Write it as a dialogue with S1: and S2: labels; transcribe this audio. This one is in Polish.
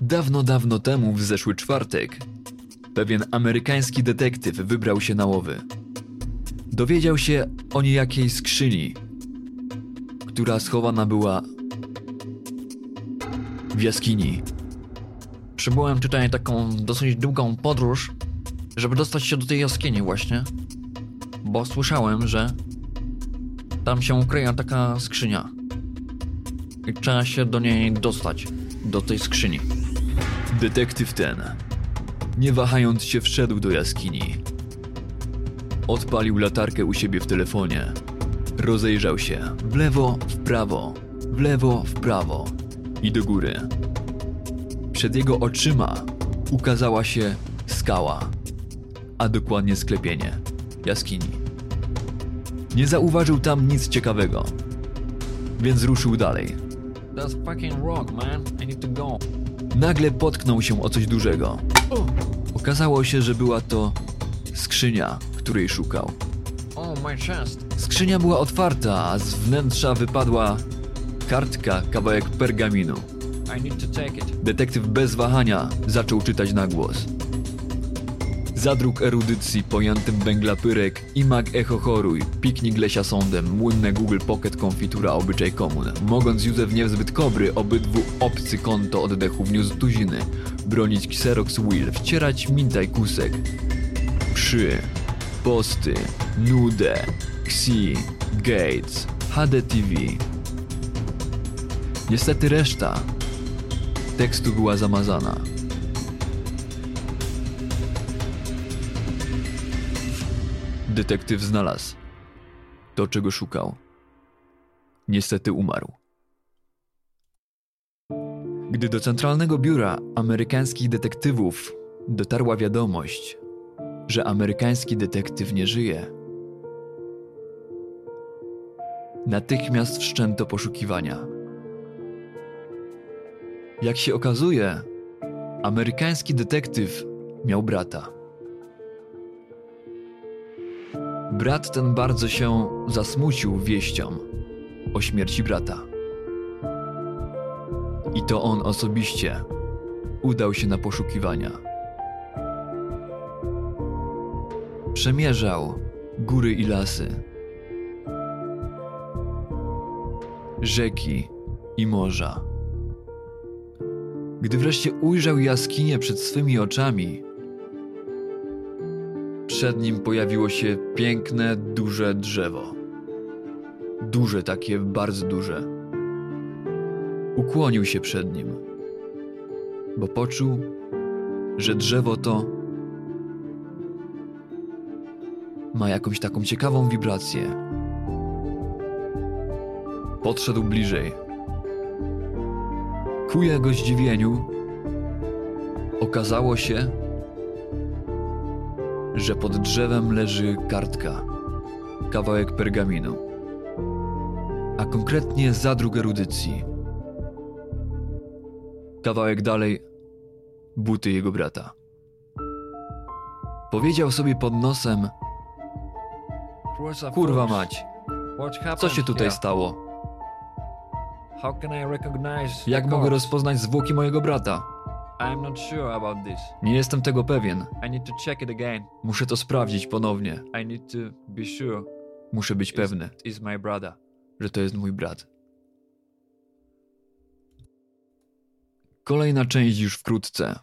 S1: Dawno, dawno temu, w zeszły czwartek, pewien amerykański detektyw wybrał się na łowy. Dowiedział się o niejakiej skrzyni, która schowana była w jaskini. Przybyłem tutaj taką dosyć długą podróż, żeby dostać się do tej jaskini właśnie, bo słyszałem, że tam się ukryje taka skrzynia i trzeba się do niej dostać, do tej skrzyni. Detektyw ten, nie wahając się, wszedł do jaskini. Odpalił latarkę u siebie w telefonie. Rozejrzał się w lewo, w prawo, w lewo, w prawo i do góry. Przed jego oczyma ukazała się skała, a dokładnie sklepienie jaskini. Nie zauważył tam nic ciekawego, więc ruszył dalej.
S2: That's fucking rock, man. I need to go.
S1: Nagle potknął się o coś dużego. Okazało się, że była to skrzynia, której szukał. Skrzynia była otwarta, a z wnętrza wypadła kartka, kawałek pergaminu. Detektyw bez wahania zaczął czytać na głos. Zadruk erudycji, pojętym węgla pyrek, imak echo choruj, piknik lesia sądem, młynne Google Pocket konfitura obyczaj komun. Mogąc Józef niezbyt kobry, obydwu obcy konto oddechu wniósł tuziny. Bronić Xerox Will, wcierać mintaj kusek. Przy, posty, nude, Xi, Gates, HDTV. Niestety reszta tekstu była zamazana. Detektyw znalazł to, czego szukał. Niestety umarł. Gdy do centralnego biura amerykańskich detektywów dotarła wiadomość, że amerykański detektyw nie żyje, natychmiast wszczęto poszukiwania. Jak się okazuje, amerykański detektyw miał brata. Brat ten bardzo się zasmucił wieścią o śmierci brata. I to on osobiście udał się na poszukiwania. Przemierzał góry i lasy, rzeki i morza. Gdy wreszcie ujrzał jaskinię przed swymi oczami, przed nim pojawiło się piękne, duże drzewo. Duże takie, bardzo duże. Ukłonił się przed nim, bo poczuł, że drzewo to ma jakąś taką ciekawą wibrację. Podszedł bliżej. Ku jego zdziwieniu okazało się, że pod drzewem leży kartka, kawałek pergaminu, a konkretnie zadruk erudycji. Kawałek dalej buty jego brata. Powiedział sobie pod nosem:
S2: Kurwa,
S1: mać, co się tutaj stało? Jak mogę rozpoznać zwłoki mojego brata?
S2: I'm not sure about this.
S1: Nie jestem tego pewien.
S2: I need to check it again.
S1: Muszę to sprawdzić ponownie.
S2: I need to be sure
S1: Muszę być pewny,
S2: is my brother.
S1: że to jest mój brat. Kolejna część już wkrótce.